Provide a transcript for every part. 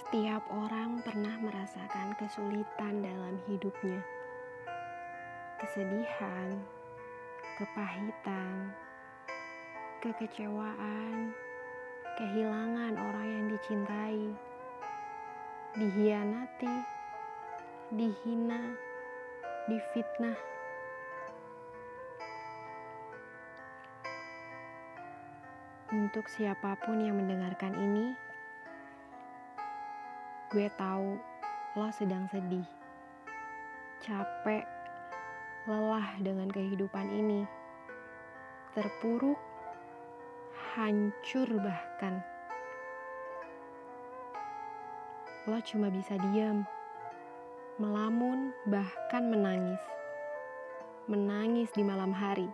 Setiap orang pernah merasakan kesulitan dalam hidupnya. Kesedihan, kepahitan, kekecewaan, kehilangan orang yang dicintai, dihianati, dihina, difitnah. Untuk siapa pun yang mendengarkan ini, gue tahu lo sedang sedih, capek, lelah dengan kehidupan ini, terpuruk, hancur bahkan. Lo cuma bisa diam, melamun, bahkan menangis. Menangis di malam hari.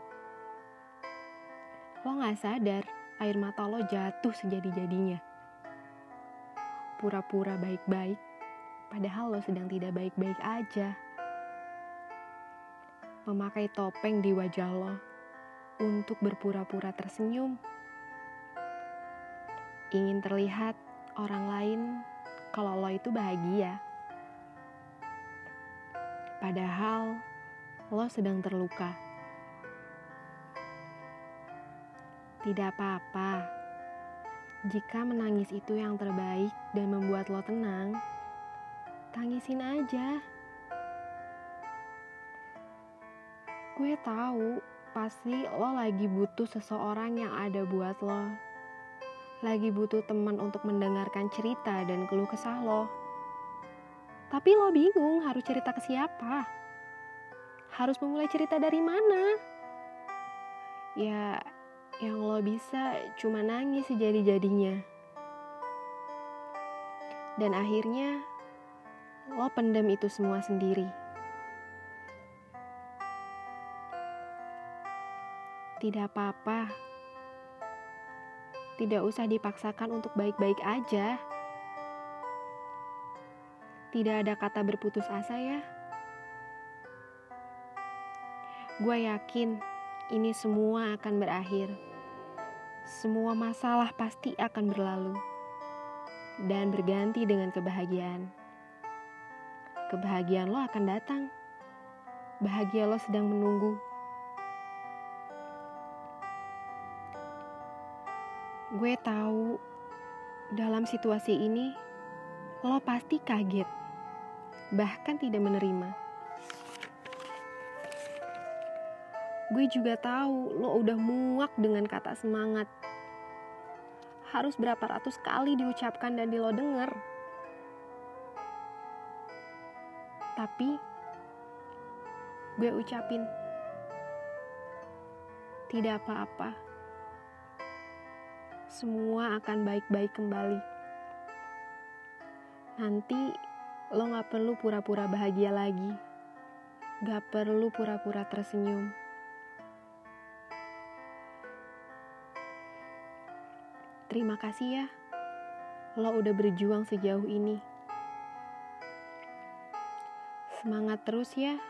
Lo gak sadar air mata lo jatuh sejadi-jadinya. Pura-pura baik-baik, padahal lo sedang tidak baik-baik aja. Memakai topeng di wajah lo untuk berpura-pura tersenyum. Ingin terlihat orang lain kalau lo itu bahagia. Padahal lo sedang terluka. Tidak apa-apa. Jika menangis itu yang terbaik dan membuat lo tenang, tangisin aja. Gue tahu pasti lo lagi butuh seseorang yang ada buat lo. Lagi butuh teman untuk mendengarkan cerita dan keluh kesah lo. Tapi lo bingung harus cerita ke siapa. Harus memulai cerita dari mana? Ya, yang lo bisa cuma nangis sejadi-jadinya. Dan akhirnya lo pendam itu semua sendiri. Tidak apa-apa. Tidak usah dipaksakan untuk baik-baik aja. Tidak ada kata berputus asa ya. Gue yakin ini semua akan berakhir. Semua masalah pasti akan berlalu dan berganti dengan kebahagiaan. Kebahagiaan lo akan datang. Bahagia lo sedang menunggu. Gue tahu dalam situasi ini lo pasti kaget, bahkan tidak menerima. Gue juga tahu lo udah muak dengan kata semangat. Harus berapa ratus kali diucapkan dan di lo denger. Tapi gue ucapin tidak apa-apa. Semua akan baik-baik kembali. Nanti lo gak perlu pura-pura bahagia lagi. Gak perlu pura-pura tersenyum. Terima kasih ya, lo udah berjuang sejauh ini. Semangat terus ya.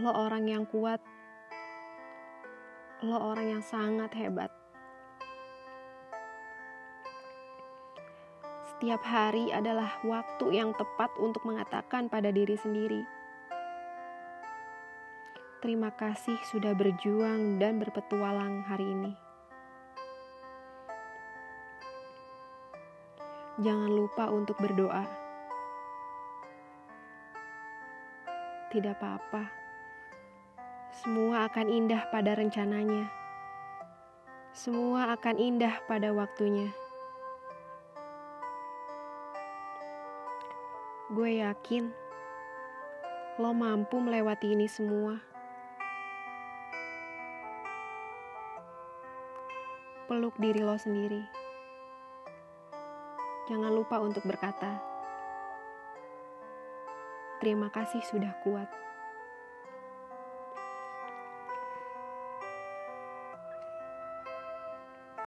Lo orang yang kuat. Lo orang yang sangat hebat. Setiap hari adalah waktu yang tepat untuk mengatakan pada diri sendiri, "Terima kasih sudah berjuang dan berpetualang hari ini." Jangan lupa untuk berdoa. Tidak apa-apa, semua akan indah pada rencananya. Semua akan indah pada waktunya. Gue yakin lo mampu melewati ini semua. Peluk diri lo sendiri. Jangan lupa untuk berkata, "Terima kasih sudah kuat."